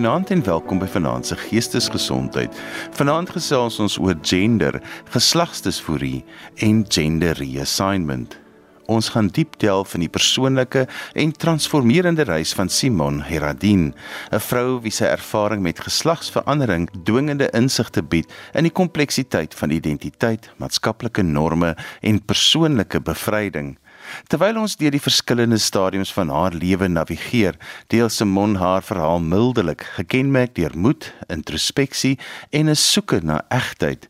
Goeienaand en welkom by Vanaand se Geestesgesondheid. Vanaand gesels ons oor gender, geslagsdisforie en gender reassignment. Ons gaan diep delf in die persoonlike en transformerende reis van Simon Heradin, 'n vrou wie sy ervaring met geslagsverandering dwingende insigte bied in die kompleksiteit van identiteit, maatskaplike norme en persoonlike bevryding. Terwyl ons deur die verskillende stadiums van haar lewe navigeer, deel Simon haar verhaal mildelik, gekenmerk deur moed, introspeksie en 'n soeke na egtheid.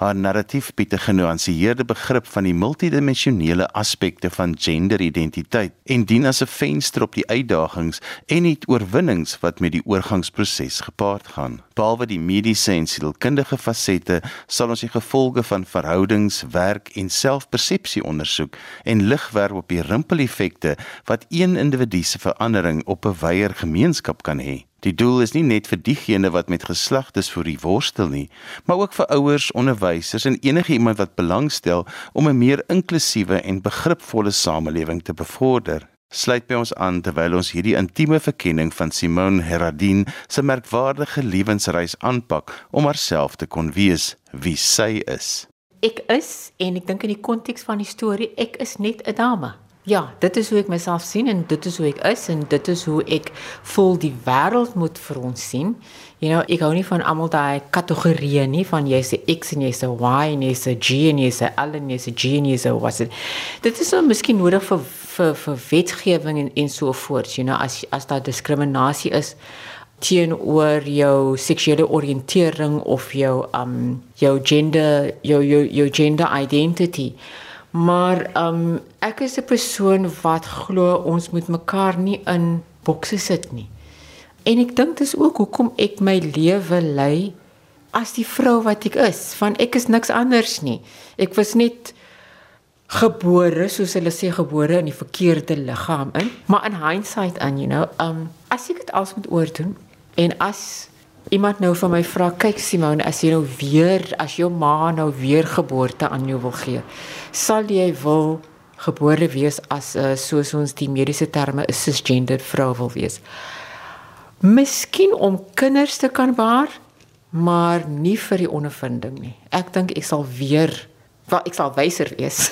Haar narratief bied 'n genuanceerde begrip van die multidimensionele aspekte van genderidentiteit en dien as 'n venster op die uitdagings en die oorwinnings wat met die oorgangsproses gepaard gaan. Behalwe die mediese en sielkundige fasette, sal ons die gevolge van verhoudings, werk en selfpersepsie ondersoek en lig werp op die rimpeleffekte wat een individu se verandering op 'n wyeer gemeenskap kan hê. Die doel is nie net vir diegene wat met geslagdisforie worstel nie, maar ook vir ouers, onderwysers en enige iemand wat belangstel om 'n meer inklusiewe en begripvolle samelewing te bevorder. Sluit by ons aan terwyl ons hierdie intieme verkenning van Simone Heradin se merkwaardige lewensreis aanpak om haarself te kon wees wie sy is. Ek is en ek dink in die konteks van die storie, ek is net 'n dame. Ja, dit is hoe ek myself sien en dit is hoe ek is en dit is hoe ek voel die wêreld moet vir ons sien. You know, ek hou nie van almal daai kategorieë nie van jy's 'n X en jy's 'n Y en jy's 'n G en jy's 'n L en jy's 'n G en jy's 'n wat. Dit is nou miskien nodig vir vir vir wetgewing en en so voort, you know, as as daar diskriminasie is teenoor jou seksuele oriëntering of jou um jou gender jou jou jou gender identity. Maar um ek is 'n persoon wat glo ons moet mekaar nie in bokse sit nie. En ek dink dis ook hoekom ek my lewe lei as die vrou wat ek is, van ek is niks anders nie. Ek was net gebore, soos hulle sê gebore in die verkeerde liggaam in, maar in hindsight aan, you know, um as ek dit als moet oordoen en as iemand nou van my vra, kyk Simone, as jy nou weer as jou ma nou weer geboorte aan jou wil gee, sal jy wil gebore wees as 'n uh, soos ons die mediese terme 'n cisgender vrou wil wees. Miskien om kinders te kan baar, maar nie vir die ondervinding nie. Ek dink ek sal weer wel ek sal wyser wees.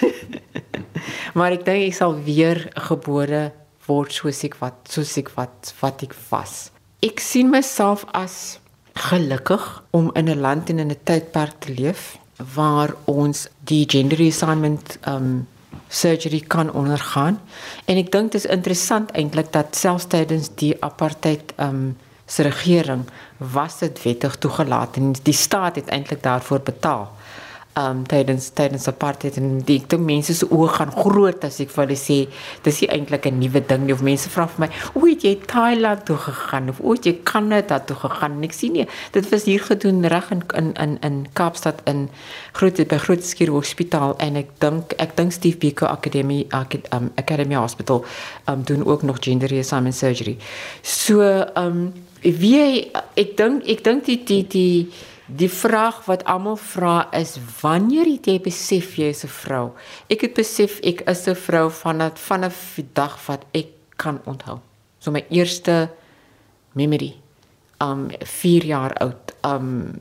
maar ek dink ek sal weer gebore word soos ek wat soos ek wat wat ek was. Ek sien myself as gelukkig om in 'n land en in 'n tydperk te leef waar ons die gender reassignment um surgery kan ondergaan. En ek dink dit is interessant eintlik dat selfs tydens die apartheid um se regering was dit wettig toegelaat en die staat het eintlik daarvoor betaal um tydens tydens apartheid en die dink mense se oë gaan groot as ek vir hulle sê dis nie eintlik 'n nuwe ding nie of mense vra vir my hoe het jy Thailand toe gegaan of hoe het jy Kanada toe gegaan? En ek sien nie dit was hier gedoen reg in in in in Kaapstad in groot by Groot Skuur Hospitaal en ek dink ek dink Steve Biko Academy um, Academy Hospital um doen ook nog gender reassignment surgery. So um wie ek dink ek dink die die die Die vraag wat almal vra is wanneer het jy besef jy is 'n vrou? Ek het besef ek is 'n vrou vanaf vanaf die dag wat ek kan onthou. So my eerste memory. Um 4 jaar oud. Um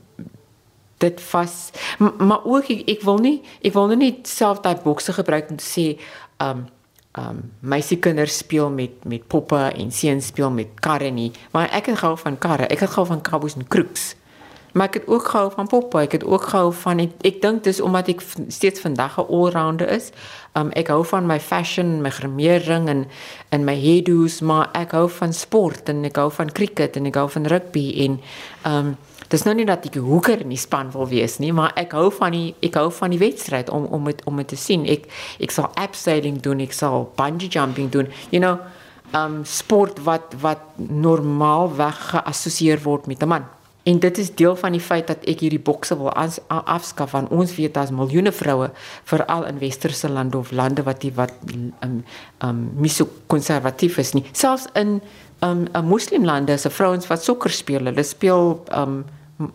dit was maar ook ek, ek wil nie ek wil nie self daai bokse gebruik om te sê um um meisiekinders speel met met poppe en seuns speel met karre nie, maar ek het gehou van karre. Ek het gehou van kaboes en kroeks. Maar ek het ook gehou van poppe. Ek het ook gehou van ek, ek dink dis omdat ek steeds vandag 'n all-rounder is. Um ek hou van my fashion, my grimering en en my hairdos, maar ek hou van sport en ek hou van cricket en ek hou van rugby en um dis nou nie dat ek 'n hoeker in die span wil wees nie, maar ek hou van die ek hou van die wedstryd om om het, om dit te sien. Ek ek sal abseiling doen, ek sal bungee jumping doen. You know, um sport wat wat normaal weg geassosieer word met 'n man. En dit is deel van die feit dat ek hierdie bokse wil as, afskaf van ons weet daar's miljoene vroue veral in westerse lande of lande wat die wat um um nie so konservatief is nie. Selfs in um 'n moslimlande is 'n vrouens wat sokker speel. Hulle speel um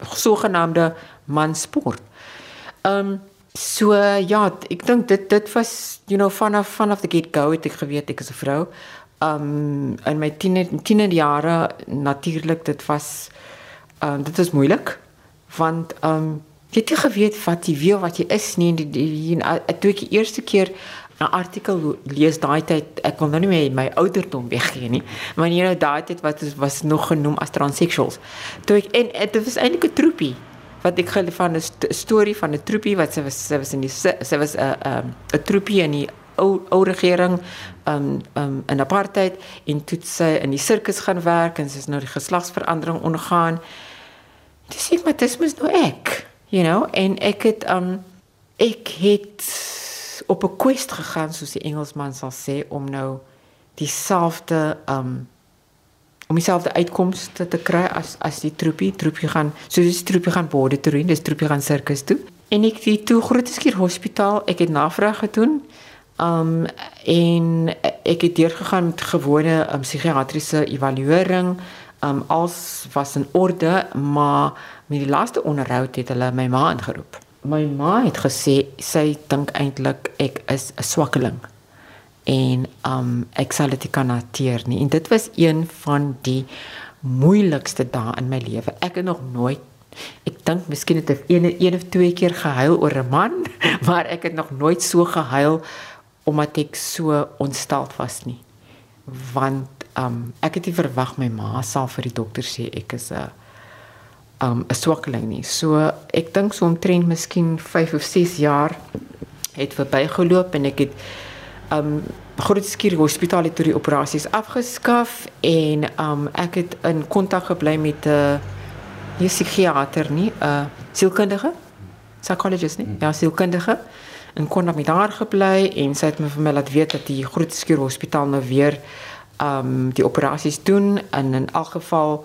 sogenaamde mansport. Um so ja, ek dink dit dit was you know vanaf vanaf the get go het ek geweet ek is 'n vrou. um in my tiener tiener jare natuurlik dit was um dit is moeilik want um jy het nie geweet wat jy wie wat jy is nie. Die, die, die, die, toe ek die eerste keer 'n artikel lees daai tyd ek kon nou nie meer my ouderdom weggee nie maar jy nou daai tyd wat was nog genoem as transsexuals toe ek en dit was eintlik 'n troepie wat ek gele van 'n st storie van 'n troepie wat sy was sy was in die sy was 'n 'n 'n troepie in die ou ou regering um um in apartheid en toe sy in die sirkus gaan werk en sy is nou die geslagsverandering ondergaan dis ek maar dis mos nou ek you know? En ek het um ek het op 'n quest gegaan soos die Engelsman sal sê om nou dieselfde um om dieselfde uitkomste te kry as as die troepie. Troepie gaan so dis troepie gaan borde toe dis troepie gaan sirkus toe. En ek het toe Grooteskuur Hospitaal ek het navraag gedoen um en ek het deurgegaan met gewone um, psigiatriese evaluering um als was in orde maar met die laaste onderhoud het hulle my ma ingeroep. My ma het gesê sy dink eintlik ek is 'n swakkeling en um ek sal dit kan hanteer nie. En dit was een van die moeilikste dae in my lewe. Ek het nog nooit ek dink miskien het ek een, een of twee keer gehuil oor 'n man maar ek het nog nooit so gehuil omdat ek so ontstel was nie. Want um ek het nie verwag my ma sal vir die dokter sê ek is 'n um 'n swakkeling nie. So ek dink so omtrent miskien 5 of 6 jaar het verbygeloop en ek het um Grootskier Hospitaal het die operasies afgeskaf en um ek het in kontak gebly met 'n uh, nie psigiater nie, 'n uh, sielkundige, psychologist nie, ja, sielkundige. En kon met haar gebly en sy het my vir my laat weet dat die Grootskier Hospitaal nou weer um die operasies doen en in elk geval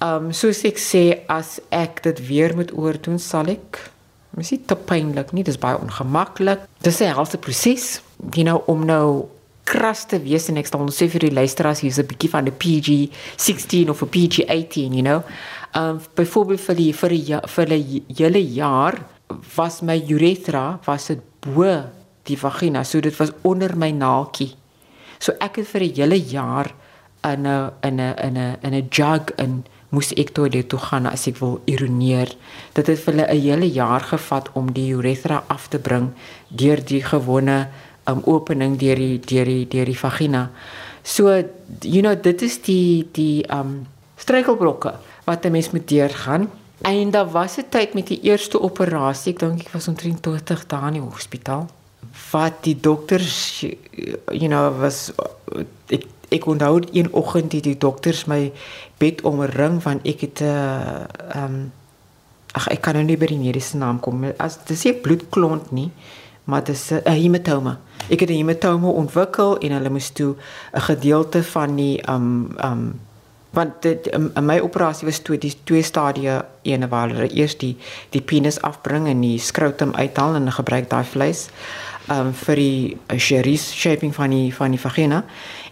Um soos ek sê as ek dit weer moet oordoen sal ek Mens dit te pynlik nie, dis baie ongemaklik. Dis 'n hele proses, you know, om nou kras te wees en ek stel ons sê vir die luisteraars hier's 'n bietjie van 'n PG16 of 'n PG18, you know. Um byvoorbeeld vir die vir die vir die hele jaar was my urethra was dit bo die vagina, so dit was onder my naaltjie. So ek het vir 'n hele jaar in 'n in 'n in 'n in 'n jug in moes ek toilet toe gaan as ek wil urineer. Dit het vir hulle 'n hele jaar gevat om die urethra af te bring deur die gewone um, opening deur die deur die deur die vagina. So you know dit is die die um struikelblokke wat 'n mens moet deurgaan. En daar was 'n tyd met die eerste operasie, ek dink ek was omtrent 20 dae in die hospitaal. Wat die dokters you know was ek ek onthou een oggend het die dokters my bed omring want ek het 'n uh, ehm um, ag ek kan nou nie by die mediese naam kom as dit is nie bloedklont nie maar dit is 'n hematoma. Ek het 'n hematoma ontwikkel en hulle moes toe 'n gedeelte van die ehm um, ehm um, want dit in um, my operasie was toe die twee stadie ene waar hulle eers die die penis afbring en die skrotum uithaal en gebruik daai vleis. ehm um, vir die uh, shaping van die van die vagina.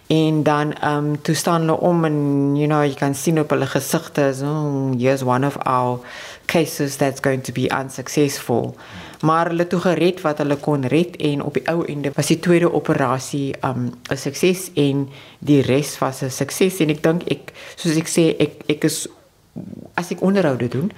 En dan um, toe staan hulle om en you know you can see op hulle gesigte so oh, here's one of our cases that's going to be unsuccessful. Maar hulle toe gered wat hulle kon red en op die ou einde was die tweede operasie ehm, 'n um, sukses en die res was 'n sukses en ek dink ek soos ek sê ek ek is as ek onderhoude doen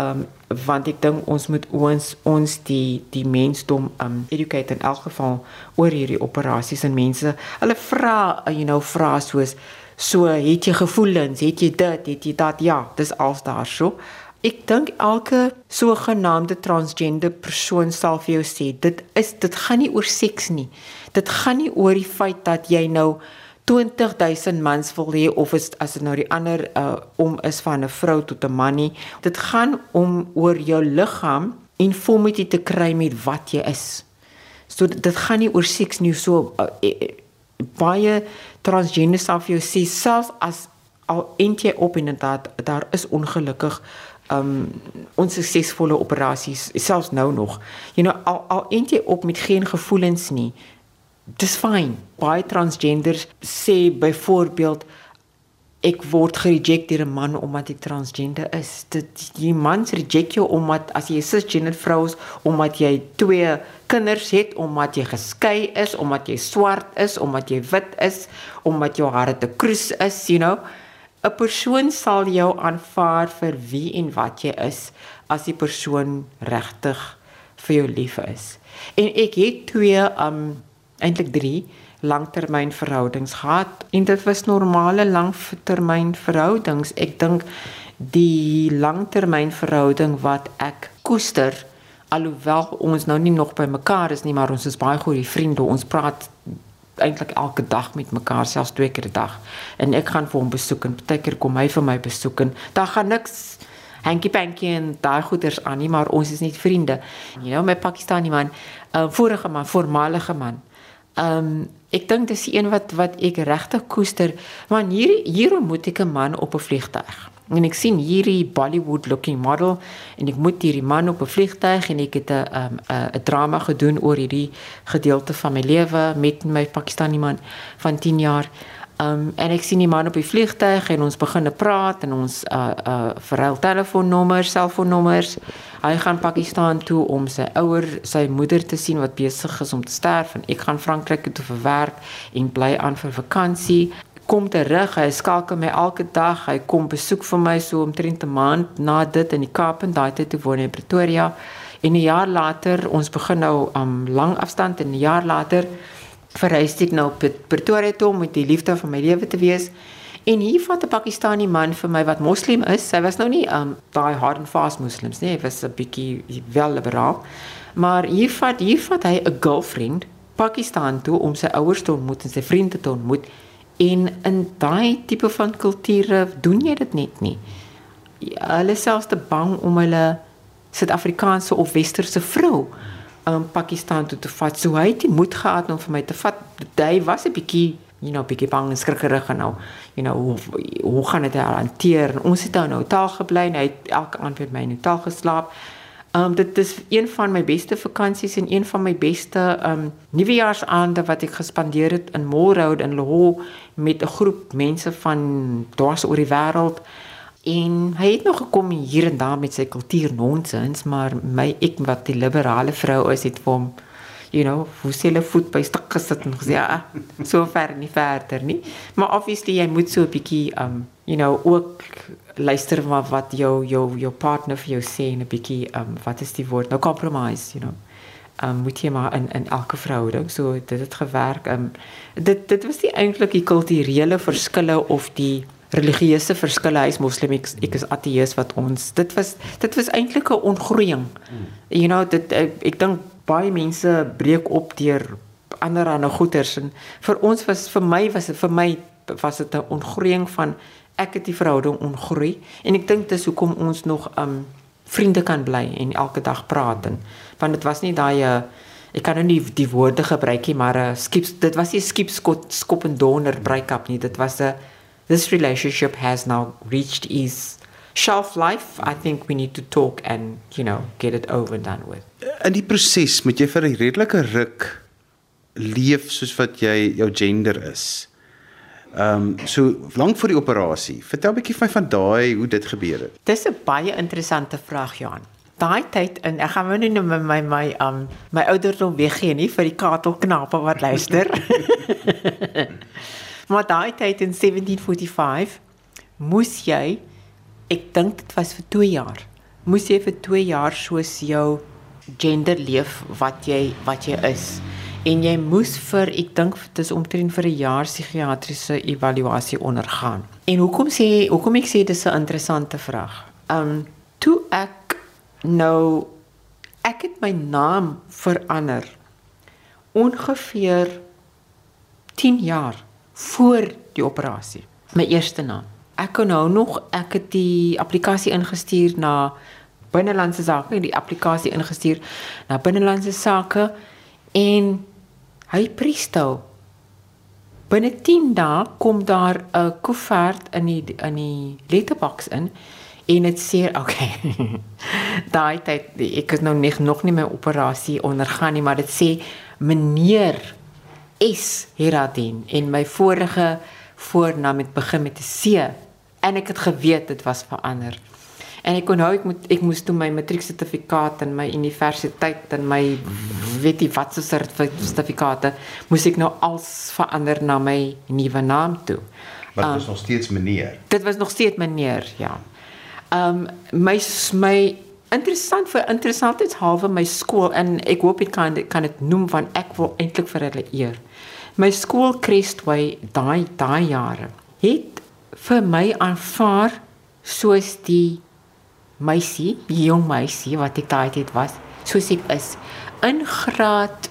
um want ek dink ons moet ons ons die die mensdom um educate in elk geval oor hierdie operasies en mense hulle vra you know vra soos so het jy gevoelens? Het jy dit? Het jy dat? Ja dis als daar so. Ek dink elke sogenaamde transgender persoon sal vir jou sê dit is dit gaan nie oor seks nie. Dit gaan nie oor die feit dat jy nou 20000 mans wil hê of is, as dit nou die ander uh, om is van 'n vrou tot 'n man nie. Dit gaan om oor jou liggaam en vormity te kry met wat jy is. So dit, dit gaan nie oor seks nie so uh, uh, baie transgender self jou sê selfs as al eintjie op en dat daar is ongelukkig um onsuksesvolle operasies selfs nou nog. You know al al eintjie op met geen gevoelens nie dis fyn. Baie transgenders sê byvoorbeeld ek word gereject deur 'n man omdat ek transgender is. Dit die mans reject jou omdat as jy 'n cisgender vrou is, omdat jy twee kinders het, omdat jy geskei is, omdat jy swart is, omdat jy wit is, omdat jou hare te kroes is, you know. 'n Persoon sal jou aanvaar vir wie en wat jy is as die persoon regtig vir jou lief is. En ek het twee um eintlik 3 langtermynverhoudings gehad en dit was normale langtermynverhoudings. Ek dink die langtermynverhouding wat ek koester alhoewel ons nou nie nog by mekaar is nie, maar ons is baie goeie vriende. Ons praat eintlik elke dag met mekaar, selfs twee keer 'n dag. En ek gaan vir hom besoek en baie keer kom hy vir my besoek en daar gaan niks hanky panky en daai goeders aan nie, maar ons is net vriende. You know, my Pakistani man, 'n uh, vorige man, voormalige man. Ehm um, ek dink dis een wat wat ek regtig koester. Want hier hier moet ek 'n man op 'n vliegtuig. En ek sien hierdie Bollywood looking model en ek moet hierdie man op 'n vliegtuig en ek het 'n 'n 'n drama gedoen oor hierdie gedeelte van my lewe met my Pakistani man van 10 jaar. Um en ek sien die man op die vliegtuig en ons begin praat en ons uh uh verhuil telefoonnommers, selfoonnommers. Hy gaan Pakistan toe om sy ouer, sy moeder te sien wat besig is om te sterf en ek gaan Frankryk toe vir werk en bly aan vir vakansie. Kom terug, hy skakel my elke dag. Hy kom besoek vir my so omtrent 'n maand na dit in die Kaap en daai tyd toe woon hy in Pretoria. En 'n jaar later, ons begin nou um lang afstand en 'n jaar later verhuis ek nou op Pretoria toe om met die liefde van my lewe te wees. En hier vat 'n Pakistani man vir my wat moslim is. Hy was nou nie um daai hard and fast moslems nie, hy was 'n bietjie wel liberaal. Maar hier vat hier vat hy 'n girlfriend Pakistan toe om sy ouers te ontmoet en sy vriende te ontmoet. En in daai tipe van kulture doen jy dit net nie. Hulle selfs te bang om hulle Suid-Afrikaanse of westerse vrou um, Pakistan toe te vat. So hy het die moed gehad om vir my te vat. Hy was 'n bietjie, you know, bietjie bang en skrikkerig en nou, you know, hoe hoe gaan dit hanteer? En ons het nou in 'n hotel gebly en hy het elke aand met my in 'n hotel geslaap. Um dit is een van my beste vakansies en een van my beste um nuwejaarsaande wat ek gespandeer het in Mall Road in Lahore met 'n groep mense van dwars oor die wêreld. En hy het nog gekom hier en daar met sy kultuur nonsens, maar my ek wat die liberale vrou is het vir hom you know, hoe sê hulle voet by stuk gesit en gesê ja, so ver nie verder nie. Maar obviously jy moet so 'n bietjie um you know ook luister maar wat jou jou jou partner vir jou sê en 'n bietjie um wat is die woord? Nou compromise, you know. Um moet jy maar in in elke verhouding so dit het gewerk. Um dit dit was nie eintlik die kulturele verskille of die religieuse verskille hy's moslim ek, ek is ateës wat ons dit was dit was eintlik 'n ongroeiing. You know dit ek, ek dink baie mense breek op deur ander ander goeters en vir ons was vir my was dit vir my was dit 'n ongroeiing van ek het die verhouding ongroei en ek dink dis hoekom ons nog um vriende kan bly en elke dag praat en want dit was nie daai uh, ek kan nou nie die woorde gebruik nie maar 'n uh, skiep dit was nie skiep skop, en donder break up nie dit was 'n this relationship has now reached its shelf life. I think we need to talk and, you know, get it over and done with. In die proses moet jy vir 'n redelike ruk leef soos wat jy jou gender is. Ehm um, so lank voor die operasie. Vertel 'n bietjie vir my van daai hoe dit gebeur het. Dis 'n baie interessante vraag, Johan. Daai tyd in ek gaan nou nie my my my um my ouderdom weggee nie vir die katelknape wat luister. Maar daai tyd in 1745 moes jy ek dink dit was vir 2 jaar. Moes jy vir 2 jaar soos jou gender leef wat jy wat jy is. En jy moes vir ek dink dit is omtrent vir 'n jaar psigiatriese evaluasie ondergaan. En hoekom sê hoekom ek sê dis 'n interessante vraag. Um toe ek nou ek het my naam verander ongeveer 10 jaar voor die operasie. My eerste naam. Ek kon nou nog ek het die aplikasie ingestuur na binnelandse sake, die aplikasie ingestuur na binnelandse sake en hy presto. Binne 10 dae kom daar 'n koevert in die in die letterbox in en dit sê okay. Daai tyd ek het nou net nog nie my operasie ondergaan nie, maar dit sê meneer S Heradin en my vorige voornaam het begin met 'n C en ek het geweet dit was verander. En ek onthou ek moet ek moes toe my matrieksertifikaat en my universiteit en my weet nie wat se sertifikate moes ek nou als verander na my nuwe naam toe. Maar dit was um, nog steeds meneer. Dit was nog steeds meneer, ja. Ehm um, my my interessant vir interessantheidshalwe my skool en ek hoop ek kan kan dit noem van ek wil eintlik vir hulle eer. My skool Crestway daai daai jare het vir my aanvaar soos die meisie, die jong meisie wat ek daai tyd was, soos ek is in graad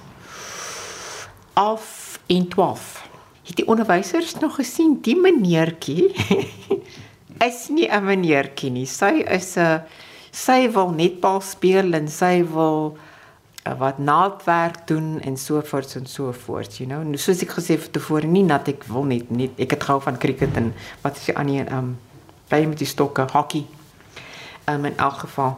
af in 12. Het die onderwysers nog gesien die meneertjie is nie 'n meneertjie nie. Sy is 'n sy wil netbal speel en sy wil uh, wat naaldwerk doen en so voort en so voort, you know. Nou soos ek gesê het tevore, nie dat ek wil net net ek het gehou van cricket en wat is die ander um play met die stokke, hockey. Um in elk geval.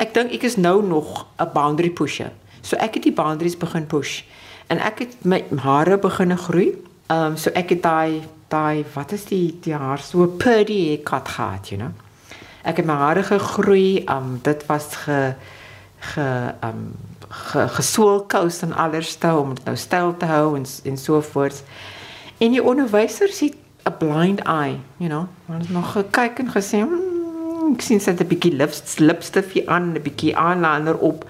Ek dink ek is nou nog 'n boundary pusher. So ek het die boundaries begin push en ek het my hare begin groei. Um so ek het daai daai wat is die die haar so purdy cut gehad, you know ek het my hare gegroei. Um dit was ge ge um ge, gesoolkous en allerste om dit nou styl te hou en en so voort. En die onderwysers het 'n blind eye, you know. Hulle het nog gekyk en gesê, mmm, ek sien sy het 'n bietjie lips lipstifie aan, 'n bietjie eyeliner op.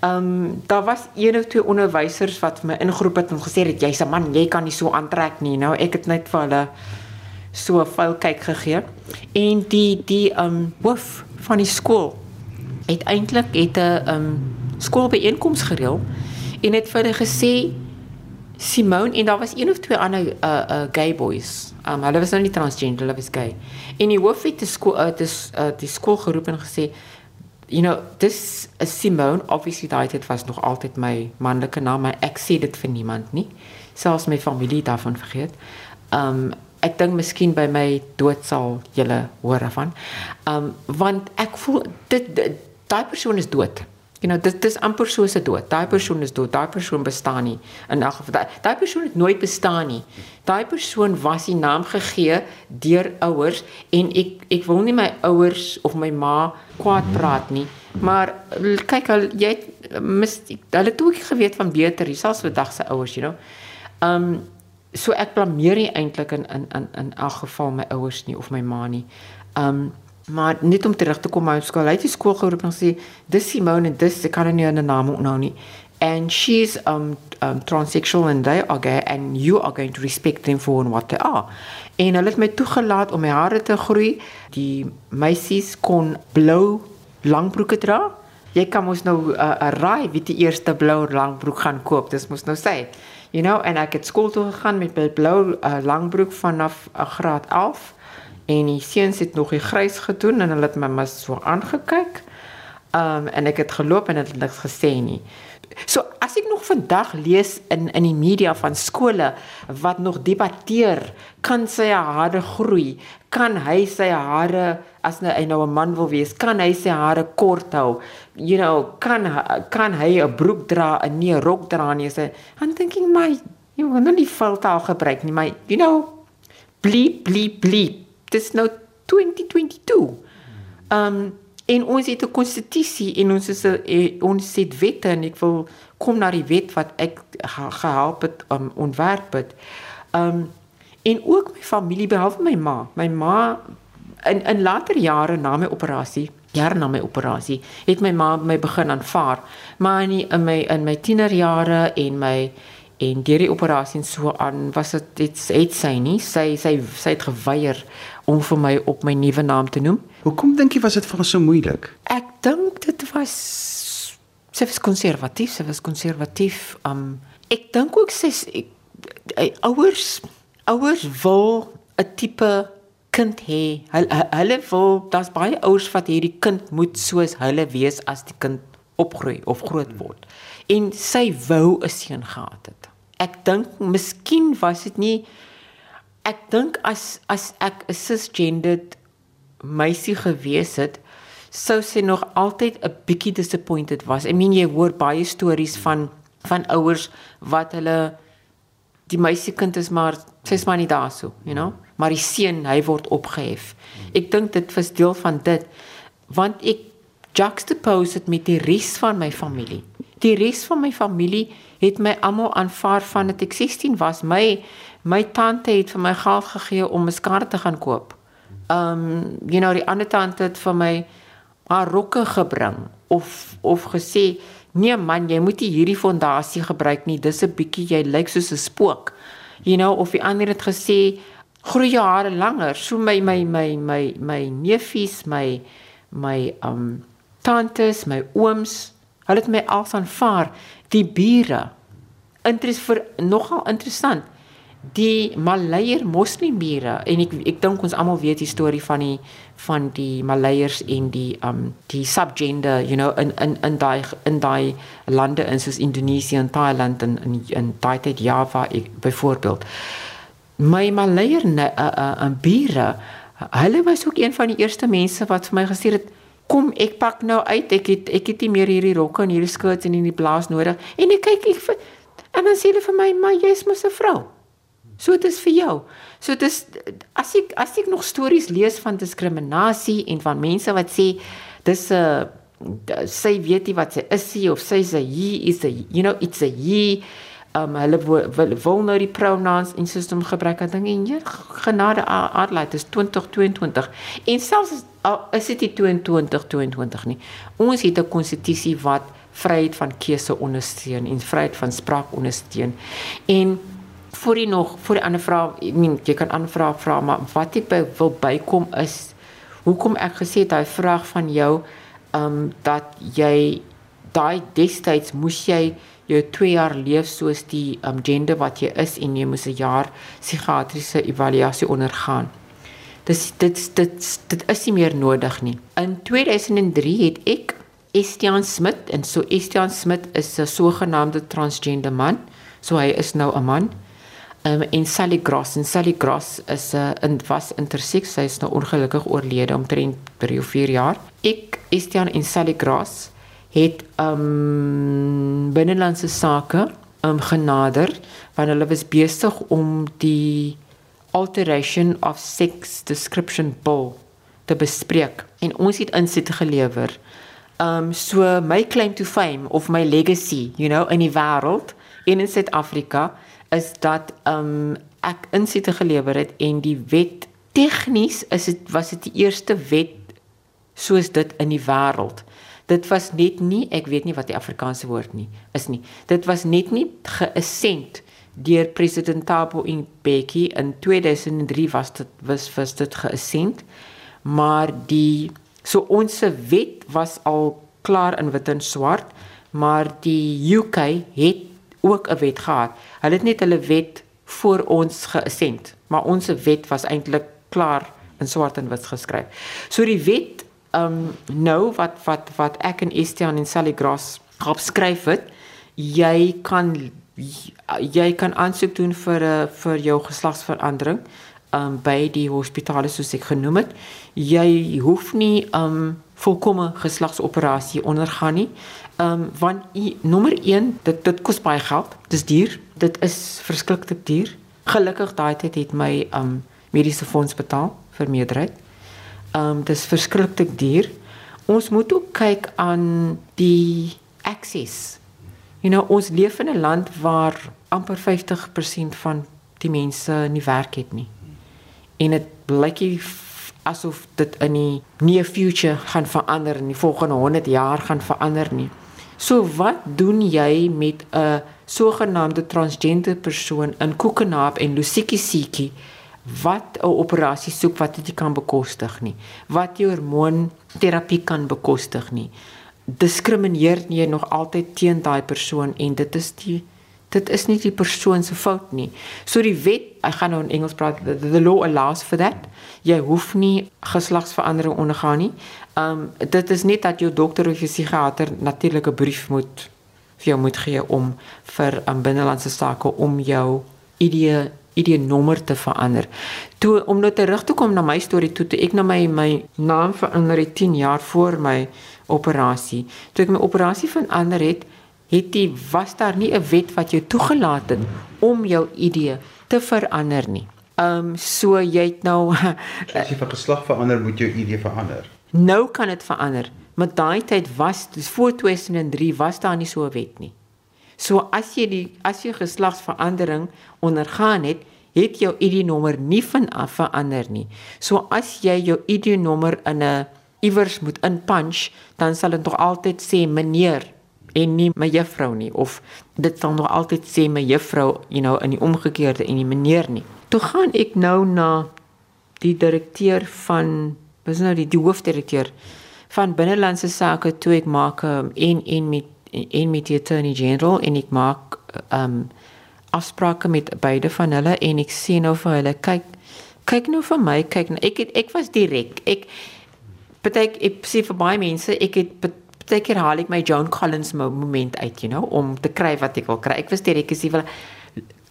Ehm um, daar was een of twee onderwysers wat my ingeroep het en gesê het jy's 'n man, jy kan nie so aantrek nie. Nou ek het net vir hulle so 'n vuil kyk gegee en die die um hoof van die skool het eintlik het 'n um skoolbeeenkoms gereël en het vir hulle gesê Simone en daar was een of twee ander uh uh gay boys. Um hulle was nou nie transgender, hulle was gay. En die hoof het die skool uh, dis uh die skool geroep en gesê you know this is Simone obviously daai het was nog altyd my manlike naam, maar ek sê dit vir niemand nie. Selfs my familie daarvan vergeet. Um ek dink miskien by my dood sal julle hoor van. Um want ek voel dit daai persoon is dood. You know, dit dis amper soos 'n dood. Daai persoon is dood. Daai persoon bestaan nie. In elk geval daai persoon het nooit bestaan nie. Daai persoon was die naam gegee deur ouers en ek ek wil nie my ouers of my ma kwaad praat nie. Maar kyk al jy mis hulle het ook geweet van beter, selfs vandag se ouers, you know. Um so ek blameer nie eintlik in in in in elk geval my ouers nie of my ma nie. Um maar net om terug te kom by skool. Hy het die skool geroep en sê dis Simone en dis ek kan nie 'n naam onthou nie. And she's um um transsexual and they are gay and you are going to respect them for what they are. En hulle het my toegelaat om my hare te groei. Die meisies kon blou langbroeke dra. Jy kan mos nou 'n uh, raai wie die eerste blou langbroek gaan koop. Dis mos nou sê you know en ek het skool toe gegaan met my blou uh, langbroek vanaf uh, graad 11 en die seuns het nog die grys gedoen en hulle het my maar so aangekyk. Um en ek het geloop en het niks gesê nie. So as ek nog vandag lees in in die media van skole wat nog debatteer, kan sy hare groei? Kan hy sy hare as nou hy nou 'n man wil wees, kan hy sy hare kort hou? You know, kan kan hy 'n broek dra en nie 'n rok dra nie? Sy I'm thinking my jy moet nou nie filtaal gebruik nie, my you know, bleep bleep bleep. Dis nou 2022. Um En ons het 'n konstitusie en ons is 'n eh, ons het wette en ek wil kom na die wet wat ek gehelp het um, ontwerp het. Um en ook my familie behalwe my ma. My ma in in later jare na my operasie, jare na my operasie, het my ma my begin aanvaar. Maar in, die, in my in my tienerjare en my en deur die operasie en so aan was dit dit het sy nie sy sy sy het geweier om vir my op my nuwe naam te noem. Hoekom dink jy was dit vir haar so moeilik? Ek dink dit was sy was konservatief, sy was konservatief. Um ek dink ook sy ouers ouers wil 'n tipe kind hê. Hulle hulle wil daar's baie ouers wat hierdie kind moet soos hulle wees as die kind opgroei of groot word. En sy wou 'n seun gehad het. Ek dink miskien was dit nie ek dink as as ek 'n cisgendered meisie gewees het, sou sy nog altyd 'n bietjie disappointed was. I mean jy hoor baie stories van van ouers wat hulle die meisiekind is maar Sy's maar nie daar so, you know. Maar die seun, hy word opgehef. Ek dink dit was deel van dit want ek juxtapose dit met die res van my familie. Die res van my familie het my almal aanvaar van dat ek 16 was. My my tante het vir my geld gegee om 'n skare te gaan koop. Um you know die ander tante het vir my haar rokke gebring of of gesê nee man jy moet nie hierdie fondasie gebruik nie dis 'n bietjie jy lyk soos 'n spook you know of die ander het gesê groei jou hare langer. So my my my my my neefies my my um tantes my ooms hulle het my als aanvaar. Die bure interess vir nogal interessant. Die Malayer moslimbure en ek ek dink ons almal weet die storie van die van die Malayers en die um die subgender you know in in in daai in daai lande in soos Indonesië en Thailand en in in daai tyd Java ek byvoorbeeld my Malayer 'n 'n bure hulle was ook een van die eerste mense wat vir my gesê het kom ek pak nou uit. Ek het ek het nie meer hierdie rokke en hierdie skirts en hierdie blaas nodig. En ek kyk ek en dan sê hulle vir my maar jy's mos 'n vrou. So dit is vir jou. So dit is as ek as ek nog stories lees van diskriminasie en van mense wat sê dis 'n uh, sy weet nie wat sy is nie of sy sê hy is 'n you know it's a he um hulle wil wil nou die pronouns in sisteem gebruik. Dan dink jy genade Adelaide is 2022 en selfs is, is dit die 22 22 nie. Ons het 'n konstitusie wat vryheid van keuse ondersteun en vryheid van spraak ondersteun. En voor jy nog voor die ander vraag, ek meen jy kan aanvra vra maar wat ek by, wil bykom is hoekom ek gesê het daai vraag van jou ehm um, dat jy daai destyds moes jy jou 2 jaar leef soos die um, gender wat jy is en jy moes 'n jaar psigiatriese evaluasie ondergaan. Dis dit dit dit is nie meer nodig nie. In 2003 het ek Estian Smit en so Estian Smit is 'n sogenaamde transgender man. So hy is nou 'n man um, en Sally Gross en Sally Gross is 'n uh, in was interseks sy is nou ongelukkig oorlede omtrent 3 of 4 jaar ek Estian en Sally Gross het um binnelandse sake um genader want hulle was besig om die alteration of sex description bill te bespreek en ons het insette gelewer um so my claim to fame of my legacy you know in die wêreld en in Suid-Afrika is dat um ek insiete gelewer het en die wet tegnies is dit was dit die eerste wet soos dit in die wêreld. Dit was net nie, ek weet nie wat die Afrikaanse woord nie is nie. Dit was net nie geassent deur president Thabo Mbeki in 2003 was dit was was dit geassent. Maar die so ons wet was al klaar in wit en swart, maar die UK het ook 'n wet gehad. Hulle het net hulle wet voor ons geassent, maar ons wet was eintlik klaar in swart en wit geskryf. So die wet um nou wat wat wat ek en Estian en Sally Gross opskryf het, jy kan jy kan aansoek doen vir 'n uh, vir jou geslagsverandering um by die hospitale soos ek genoem het. Jy hoef nie um volkomme geslagsoperasie ondergaan nie. Ehm um, want i, nommer 1, dit dit kos baie geld. Dis duur. Dit is verskriklik duur. Gelukkig daai tyd het my ehm um, mediese fonds betaal vir meerderheid. Ehm um, dis verskriklik duur. Ons moet ook kyk aan die access. You know, ons leef in 'n land waar amper 50% van die mense nie werk het nie. En dit blyk asof dit in die near future gaan verander in die volgende 100 jaar gaan verander nie. So wat doen jy met 'n sogenaamde transgender persoon in Koekenaap en Lusikisiki wat 'n operasie soek wat dit kan bekostig nie, wat jou hormoonterapie kan bekostig nie. Diskrimineer jy nog altyd teen daai persoon en dit is die dit is nie die persoon se fout nie. So die wet, ek gaan nou in Engels praat, the, the law allows for that. Jy hoef nie geslagsverandering ondergaan nie. Um dit is net dat jou dokter of jou psigiater natuurlik 'n brief moet vir jou moet gee om vir 'n um, binnelandse sake om jou ID ID nommer te verander. Toe om nou terug te kom na my storie toe, toe ek na my my naam verander 10 jaar voor my operasie. Toe ek my operasie verander het, het die was daar nie 'n wet wat jou toegelaat het om jou ID te verander nie. Ehm um, so jy het nou as jy van geslag verander, moet jou ID verander. Nou kan dit verander. Maar daai tyd was dis voor 2003 was daar nie so 'n wet nie. So as jy die as jy geslagsverandering ondergaan het, het jou ID-nommer nie vanaf verander nie. So as jy jou ID-nommer in 'n iewers moet inpunch, dan sal dit nog altyd sê meneer en nie mevrou nie of dit sal nog altyd sê mevrou, you know, in die omgekeerde en nie meneer nie. Toe gaan ek nou na die direkteur van was nou die, die hoofdirekteur van binnelandse sake toe ek maak um, en en met en met die attorney general en ek maak um afsprake met beide van hulle en ek sê nou vir hulle kyk kyk nou vir my kyk nou. Ek het, ek was direk. Ek betek ek sê vir baie mense ek het betek herhaal ek my John Collins moment uit you know om te kry wat ek wil kry. Ek was direk ek sê vir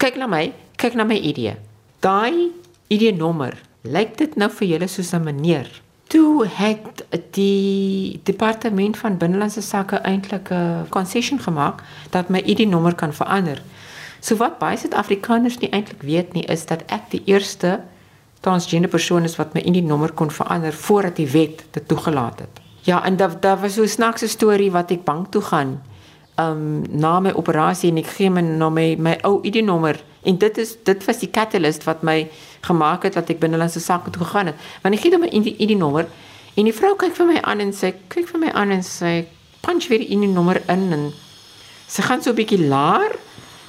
kyk na my kyk na my idee daai idee nommer lyk dit nou vir julle soos 'n meneer toe het die departement van binnelandse sake eintlik 'n concession gemaak dat my idee nommer kan verander So wat baie Suid-Afrikaners nie eintlik weet nie is dat ek die eerste transgender persoon is wat my in die nommer kon verander voordat die wet dit toegelaat het. Ja, en daar daar was so 'n snaakse storie wat ek bank toe gaan. Um na my operasie en ek gee my na my my ou ID-nommer en dit is dit was die catalyst wat my gemaak het dat ek binnelandse sake toe gegaan het. Want ek gee hom 'n ID-nommer en die vrou kyk vir my aan en sê kyk vir my aan en sê punch weer in die nommer in en sy gaan so 'n bietjie laer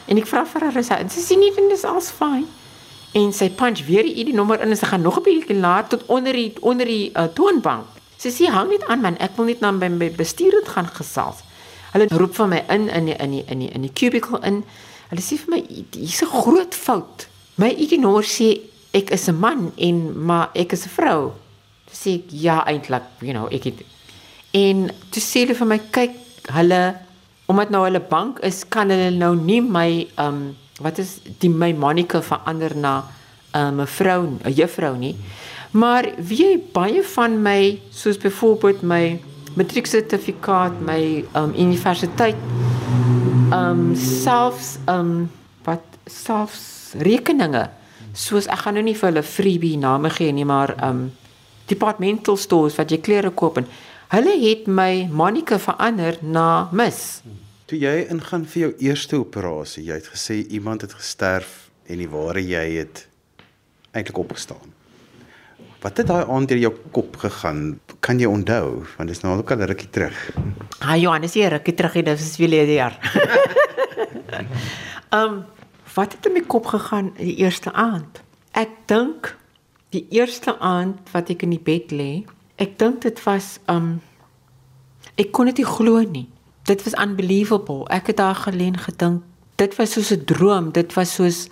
En ek vra vir haar sy sy sê nie dit is alles fyn. En sy punch weer die ID nommer in en sy gaan nog 'n bietjie laat tot onder die onder die uh, toonbank. Sy sê hang net aan man, ek wil net na by my bestuur dit gaan gesels. Hulle roep vir my in in die, in die, in die, in die cubicle in. Hulle sê vir my hier's 'n groot fout. My ID nommer sê ek is 'n man en maar ek is 'n vrou. Sy sê ja eintlik, you know, ek het en toe sê hulle vir my kyk hulle omdat nou hulle bank is, kan hulle nou nie my ehm um, wat is die my Monica verander na 'n um, ehm, vrou, 'n juffrou nie. Maar wie baie van my soos byvoorbeeld my matrieksertifikaat, my ehm um, universiteit ehm um, selfs ehm um, wat selfs rekeninge soos ek gaan nou nie vir hulle freebie name gee nie, maar um, departmental stores wat jy klere koop en Hulle het my Monica verander na Miss. Toe jy ingaan vir jou eerste operasie, jy het gesê iemand het gesterf en die ware jy het eintlik opgestaan. Wat het daai aand deur jou kop gegaan? Kan jy onthou? Want dit is nou al 'n rukkie terug. Ah Johannes, hier rukkie terug, dit is veel jaar. Ehm um, wat het in my kop gegaan die eerste aand? Ek dink die eerste aand wat ek in die bed lê, ek dink dit was um ek kon dit nie glo nie. Dit was unbelievable. Ek het daar geleen gedink dit was soos 'n droom. Dit was soos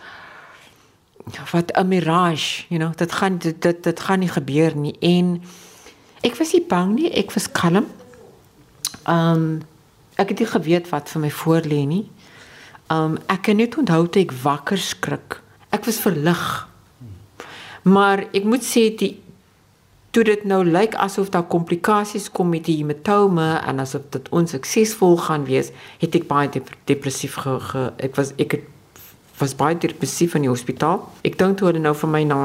wat 'n mirage, you know. Dit gaan dit dit, dit gaan nie gebeur nie. En ek was nie bang nie. Ek was kalm. Um ek het nie geweet wat vir my voor lê nie. Um ek kan net onthou toe ek wakker skrik. Ek was verlig. Maar ek moet sê die toe dit nou lyk asof daar komplikasies kom met die hematome en asof dit onsuksesvol gaan wees, het ek baie dep depressief ge, ge ek was ek het, was baie depressief in die hospitaal. Ek dink toe hulle nou vir my na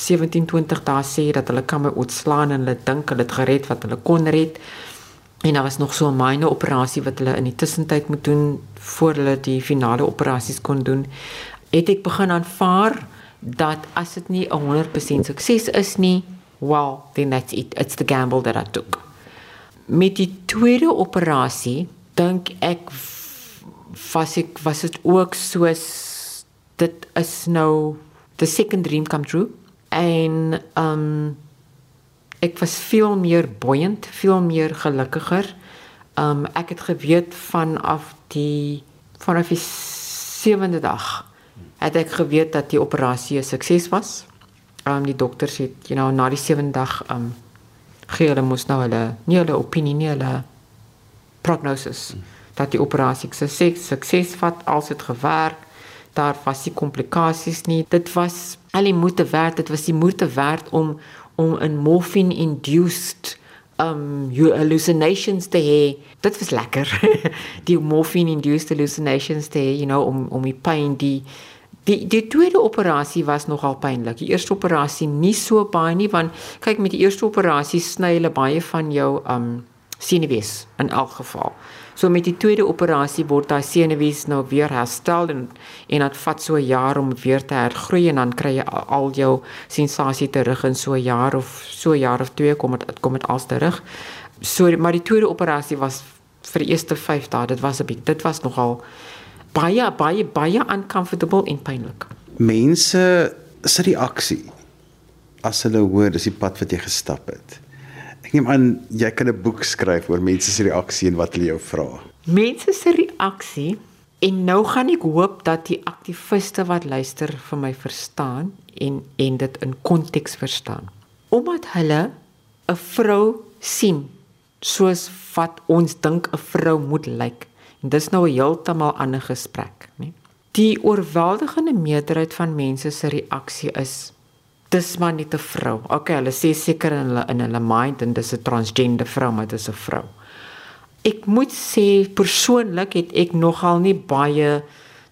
17 20 dae sê dat hulle kan my ontslaan en hulle dink hulle het gered wat hulle kon red. En daar was nog so 'n myne operasie wat hulle in die tussentyd moet doen voor hulle die finale operasies kon doen. Het ek begin aanvaar dat as dit nie 'n 100% sukses is nie, well, then that's it. It's the gamble that I took. Met die tweede operasie dink ek was ek was dit ook soos dit is nou the second dream come true en um ek was veel meer buoyant, veel meer gelukkiger. Um ek het geweet vanaf die vanaf die sewende dag het ek geweet dat die operasie 'n sukses was um, die dokters het you know na die 7 dag um gee hulle mos nou hulle nie hulle opinie nie hulle prognosis hmm. dat die operasie sukses sukses vat als dit gewerk daar was die komplikasies nie dit was al die moeite werd dit was die moeite werd om om 'n morphine induced um hallucinations te hê dit was lekker die morphine induced hallucinations te hê you know om om die pyn die Die die tweede operasie was nogal pynlik. Die eerste operasie nie so baie nie want kyk met die eerste operasie sny hulle baie van jou um senuwees in elk geval. So met die tweede operasie word daai senuwees nou weer herstel en en dit vat so 'n jaar om weer te hergroei en dan kry jy al jou sensasie terug in so 'n jaar of so jaar of twee kom dit kom dit als terug. So maar die tweede operasie was vir die eerste 5 dae, dit was 'n bietjie dit was nogal baie baie baie uncomfortable en pynlik. Mense se reaksie as hulle hoor dis die pad wat jy gestap het. Neem aan jy kan 'n boek skryf oor mense se reaksie en wat hulle jou vra. Mense se reaksie en nou gaan ek hoop dat die aktiviste wat luister vir my verstaan en en dit in konteks verstaan. Omdat hulle 'n vrou sien soos wat ons dink 'n vrou moet lyk. En dis nou 'n heeltemal ander gesprek, né? Die oorweldigende meerderheid van mense se reaksie is dis maar net 'n vrou. Okay, hulle sê seker in hulle in hulle mind en dis 'n transgender vrou, maar dis 'n vrou. Ek moet sê persoonlik het ek nogal nie baie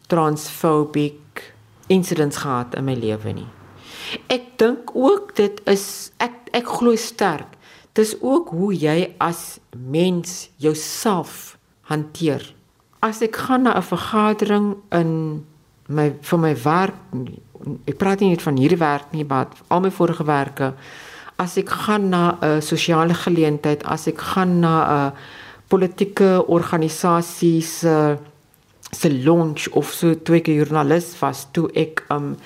transphobic incidents gehad in my lewe nie. Ek dink ook dit is ek ek glo sterk. Dis ook hoe jy as mens jouself hanteer as ek gaan na 'n vergadering in my vir my werk ek praat nie net van hierdie werk nie maar al my vorige werke. As ek gaan na 'n sosiale geleentheid as ek gaan na 'n politieke organisasie se se launch of so toe ek 'n joernalis was toe ek 'n um,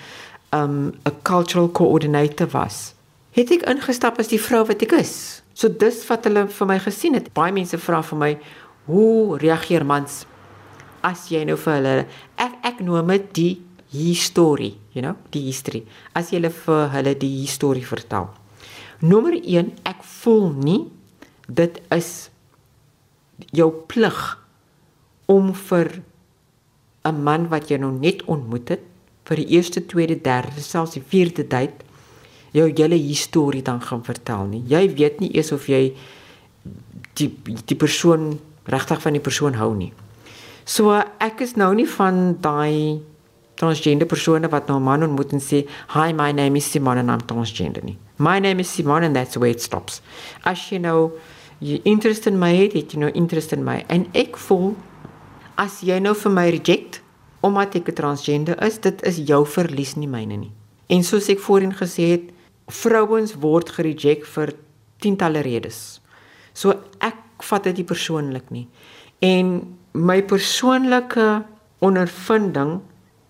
'n um, cultural coordinator was het ek ingestap as die vrou wat ek is. So dis wat hulle vir my gesien het. Baie mense vra vir my hoe reageer mans as jy nou vir hulle ek ek noem dit die historie, you know, die history. As jy vir hulle die historie vertel. Nommer 1, ek voel nie dit is jou plig om vir 'n man wat jy nou net ontmoet het vir die eerste, tweede, derde, selfs die vierde tyd jou hele historie dan gaan vertel nie. Jy weet nie eers of jy die die persoon regtig van die persoon hou nie. So ek is nou nie van daai transgender persone wat nou 'n man ontmoet en sê, "Hi, my name is Simon and I'm transgender." Nie. My name is Simon and that's where it stops. As you know, you interest in my head, you know interest in my en ek voel as jy nou vir my reject omdat ek 'n transgender is, dit is jou verlies nie myne nie. En soos ek voorheen gesê het, vrouens word gereject vir tientalle redes. So ek vat dit nie persoonlik nie. En my persoonlike ondervinding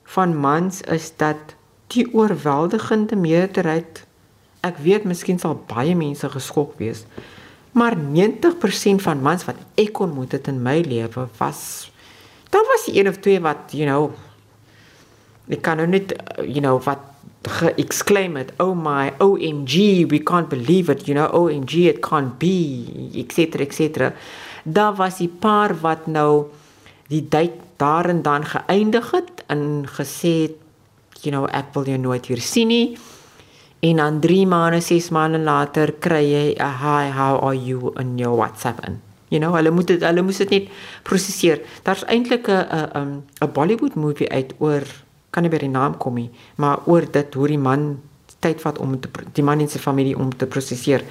van mans is dat die oorweldigende meerderheid ek weet miskien sal baie mense geskok wees maar 90% van mans wat ek ontmoet het in my lewe was daar was een of twee wat you know ek kan nou net you know wat exclaim it oh my omg we can't believe it you know omg it can't be etc etc daar was 'n paar wat nou die tyd daar en dan geëindig het en gesê het you know ek wil jou nooit weer sien nie. En dan 3 maande 6 maande later kry jy 'n hi how are you? in your WhatsApp in. You know hulle moet dit hulle moet dit net prosesseer daar's eintlik 'n 'n 'n Bollywood movie uit oor kan nie by die naam kom nie maar oor dit hoe die man tyd vat om te die man en sy familie om te prosesseer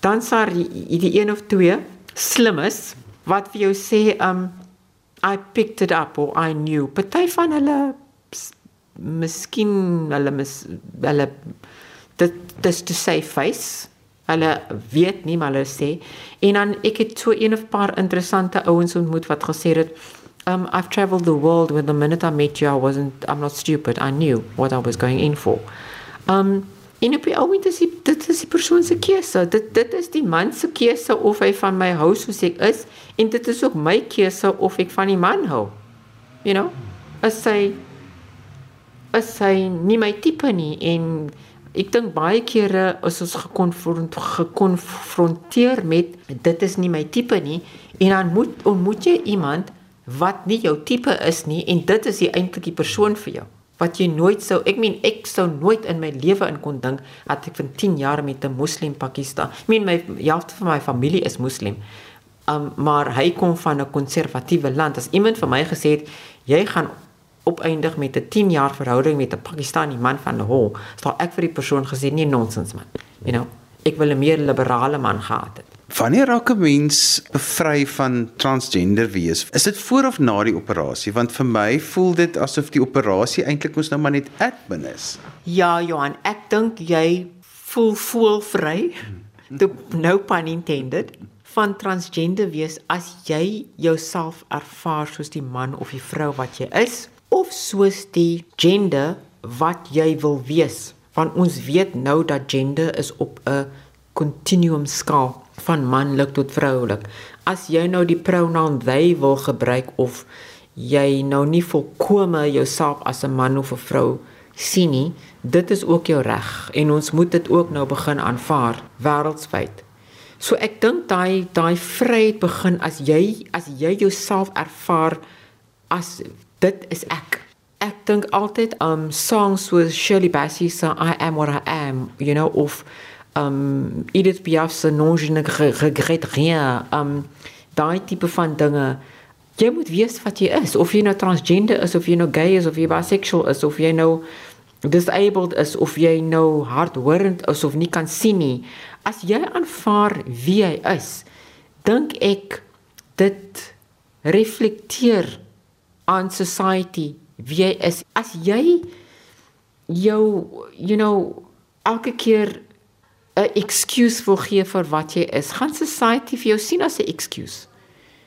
dan sar die, die een of twee slim is wat vir jou sê um I picked it up or I knew. Party van hulle miskien hulle mis hulle dit dis to say face. Hulle weet nie maar hulle sê. En dan ek het so een of paar interessante ouens ontmoet wat gesê het um I've traveled the world when the minute I met you I wasn't I'm not stupid. I knew what I was going in for. Um En op die oomblik is die, dit is die persoon se keuse. Dit dit is die man se keuse of hy van my hou soos ek is en dit is ook my keuse of ek van die man hou. You know? As hy as hy nie my tipe nie en ek dink baie kere is ons gekonfront gekonfronteer met dit is nie my tipe nie en dan moet ontmoet jy iemand wat nie jou tipe is nie en dit is die eintlike persoon vir jou wat jy nooit sou ek meen ek sou nooit in my lewe in kon dink dat ek vir 10 jaar met 'n moslim Pakistan. Ek meen my helfte van my familie is moslim. Um maar hy kom van 'n konservatiewe land. As iemand vir my gesê het jy gaan opeindig met 'n 10 jaar verhouding met 'n Pakistani man van Lahore, sal ek vir die persoon gesê nee nonsens man. You know, ek wil 'n meer liberale man gehad het. Wanneer raak 'n mens bevry van transgender wees? Is dit voor of na die operasie? Want vir my voel dit asof die operasie eintlik mos nou maar net admin is. Ja, Johan, ek dink jy voel voel vry. no pun intended van transgender wees as jy jouself ervaar soos die man of die vrou wat jy is of soos die gender wat jy wil wees. Want ons weet nou dat gender is op 'n continuum skaal van manlik tot vroulik. As jy nou die pronoun they wil gebruik of jy nou nie volkome jouself as 'n man of 'n vrou sien nie, dit is ook jou reg en ons moet dit ook nou begin aanvaar wêreldwyd. So ek dink daai daai vryheid begin as jy as jy jouself ervaar as dit is ek. Ek dink altyd um songs soos Shirley Bassey se I am what I am, you know of um Edith Piaf se non je ne regrette rien. Um daai tipe van dinge. Jy moet weet wat jy is of jy nou transgender is of jy nou gay is of jy bisexual is of jy nou disabled is of jy nou hardhorend is of nie kan sien nie. As jy aanvaar wie jy is, dink ek dit reflekteer aan society wie jy is. As jy jou you know elke keer 'n excuse wil gee vir wat jy is, gaan society vir jou sien as 'n excuse.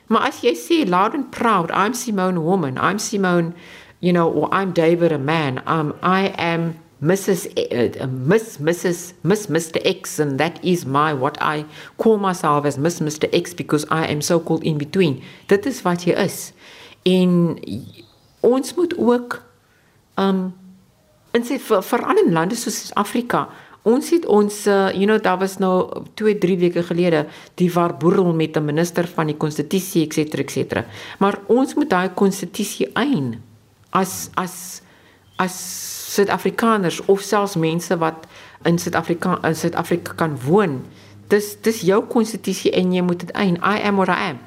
Maar as jy sê loud and proud, I'm Simone woman, I'm Simone, you know, or I'm David a man, um I am Mrs. Uh, Miss Mrs. Miss Mr. X and that is my what I call myself as Miss Mr. X because I am so called in between. Dit is wat jy is. En ons moet ook um en sê vir ander lande soos Afrika Ons het ons uh, you know daar was nou 2 3 weke gelede die warboerel met 'n minister van die konstitusie ens ens. Maar ons moet daai konstitusie ein as as as Suid-Afrikaners of selfs mense wat in Suid-Afrika in Suid-Afrika kan woon. Dis dis jou konstitusie en jy moet dit ein. I am what I am.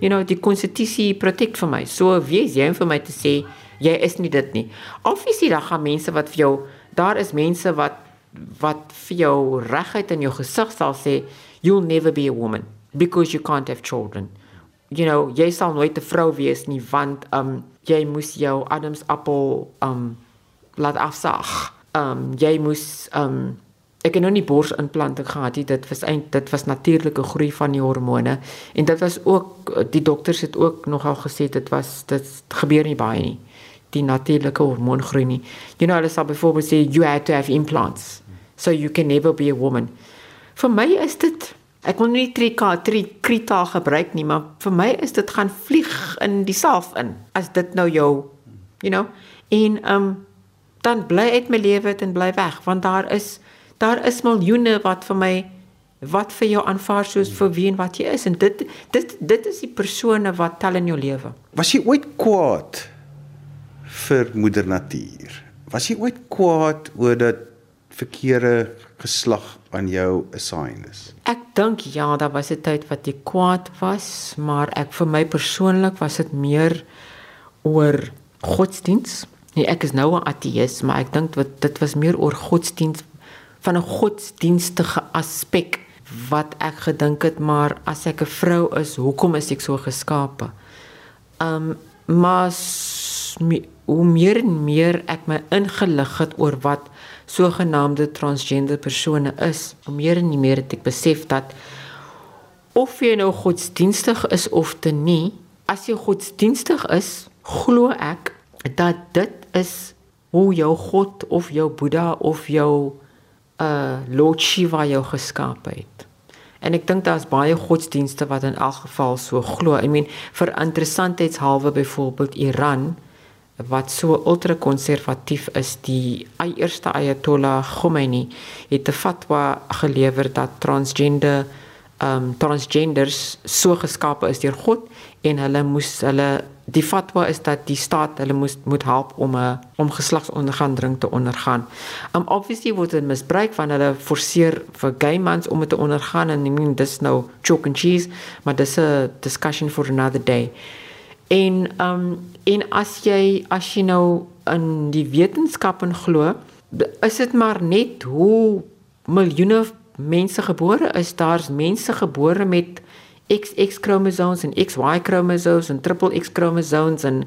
You know die konstitusie protect vir my. So wie is jy om vir my te sê jy is nie dit nie. Obviously daar gaan mense wat vir jou daar is mense wat wat vir jou reguit in jou gesig sal sê you'll never be a woman because you can't have children. You know, jy sal nooit 'n vrou wees nie want um jy moes jou Adams appel um laat afsaag. Um jy moes um ek het nou nie borsimplanting gehad nie. Dit was eintlik dit was natuurlike groei van die hormone en dit was ook die dokters het ook nogal gesê dit was dit gebeur nie baie nie die natuurlike hormoongroei nie. You know, hulle sal byvoorbeeld sê you had to have implants so you can never be a woman. Vir my is dit ek wil nie trika tri krita gebruik nie, maar vir my is dit gaan vlieg in die self in as dit nou jou you know en um dan bly uit my lewe en bly weg want daar is daar is miljoene wat vir my wat vir jou aanvaar soos vir wie en wat jy is en dit dit dit is die persone wat tel in jou lewe. Was jy ooit kwaad vir moeder natuur. Was jy ooit kwaad oor dat verkeerde geslag aan jou assign is? Ek dink ja, daar was 'n tyd wat ek kwaad was, maar ek vir my persoonlik was dit meer oor godsdiens. Nee, ek is nou 'n ateïs, maar ek dink wat dit was meer oor godsdiens van 'n godsdienstige aspek wat ek gedink het maar as ek 'n vrou is, hoekom is ek so geskape? Um maar hoe meer en meer ek my ingelig het oor wat sogenaamde transgender persone is, hoe meer en meer het ek besef dat of jy nou godsdienstig is of te nie, as jy godsdienstig is, glo ek dat dit is hoe jou God of jou Boeddha of jou uh Lord Shiva jou geskaap het. En ek dink daar's baie godsdienste wat in elk geval so glo. I mean, vir interessantheidshalwe byvoorbeeld Iran wat so ultrakonservatief is die eerste ayatollah Khomeini het 'n fatwa gelewer dat transgender um transgenders so geskape is deur God en hulle moes hulle die fatwa is dat die staat hulle moes moet help om 'n om geslagsondergandering te ondergaan. Um obviously word dit misbruik van hulle forceer vir gay mans om dit te ondergaan en I mean dis nou chalk and cheese, maar dis 'n discussion for another day. En ehm um, en as jy as jy nou in die wetenskap en glo, is dit maar net hoe miljoene mense gebore is. Daar's mense gebore met XX kromosomes en XY kromosomes en triple X kromosomes en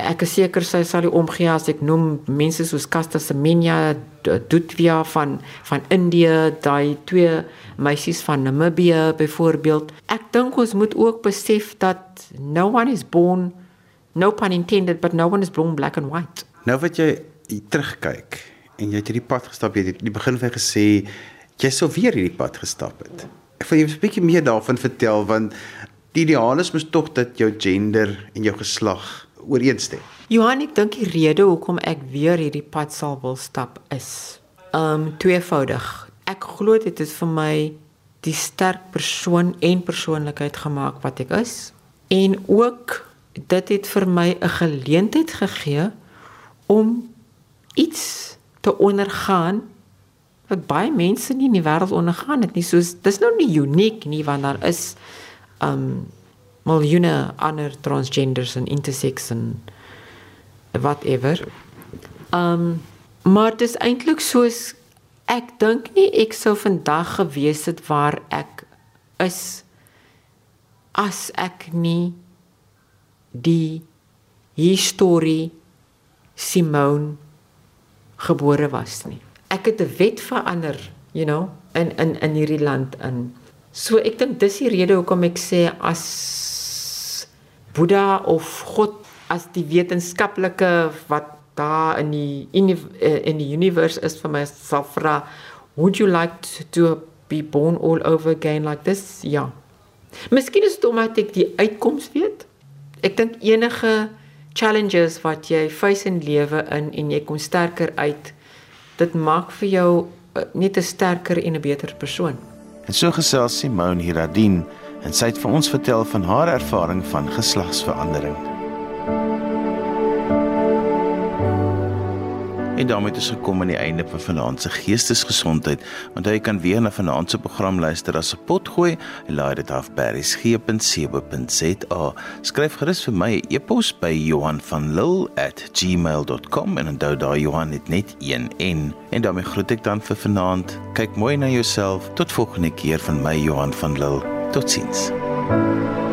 ek is seker sy sal die omgee as ek noem mense soos Caster Semenya, Dutvia van van Indië, daai twee meisies van Namibië byvoorbeeld. Ek dink ons moet ook besef dat no one is born no pun intended but no one is born black and white. Nou wat jy terugkyk en jy het hierdie pad gestap, jy het die begin van gesê jy sou weer hierdie pad gestap het. Ek wil jy 'n bietjie meer daarvan vertel want die ideaal is mos tog dat jou gender en jou geslag ooreenstem. Johan, ek dink die rede hoekom ek weer hierdie pad sal wil stap is um tweevoudig. Ek glo dit het vir my die sterk persoon en persoonlikheid gemaak wat ek is en ook dit het vir my 'n geleentheid gegee om iets te ondergaan wat baie mense nie in die wêreld ondergaan het nie. So dis nou nie uniek nie want daar is um miljoene ander transgenders en intersex en whatever. Um maar dis eintlik soos ek dink nie ek sou vandag gewees het waar ek is as ek nie die historie Simone gebore was nie ek het 'n wet verander, you know, in in in hierdie land in. So ek dink dis die rede hoekom ek sê as Boeddha of God as die wetenskaplike wat daar in die eh, in die universe is vir my sal vra, would you like to be born all over again like this? Ja. Miskien is dit omdat ek die uitkoms weet. Ek dink enige challenges wat jy face in lewe in en jy kom sterker uit dit maak vir jou uh, net 'n sterker en 'n beter persoon. En so gesels Simone Hiradin en sy het vir ons vertel van haar ervaring van geslagsverandering. En daarmee het ons gekom aan die einde van vanaand se geestesgesondheid. Onthou jy kan weer na vanaand se program luister as 'n potgooi. Laai dit af by resgep.co.za. Skryf gerus vir my 'n e e-pos by Johanvanlull@gmail.com en onthou daai Johan het net een N. En daarmee groet ek dan vir vanaand. Kyk mooi na jouself. Tot volgende keer van my Johan van Lill. Totsiens. thank you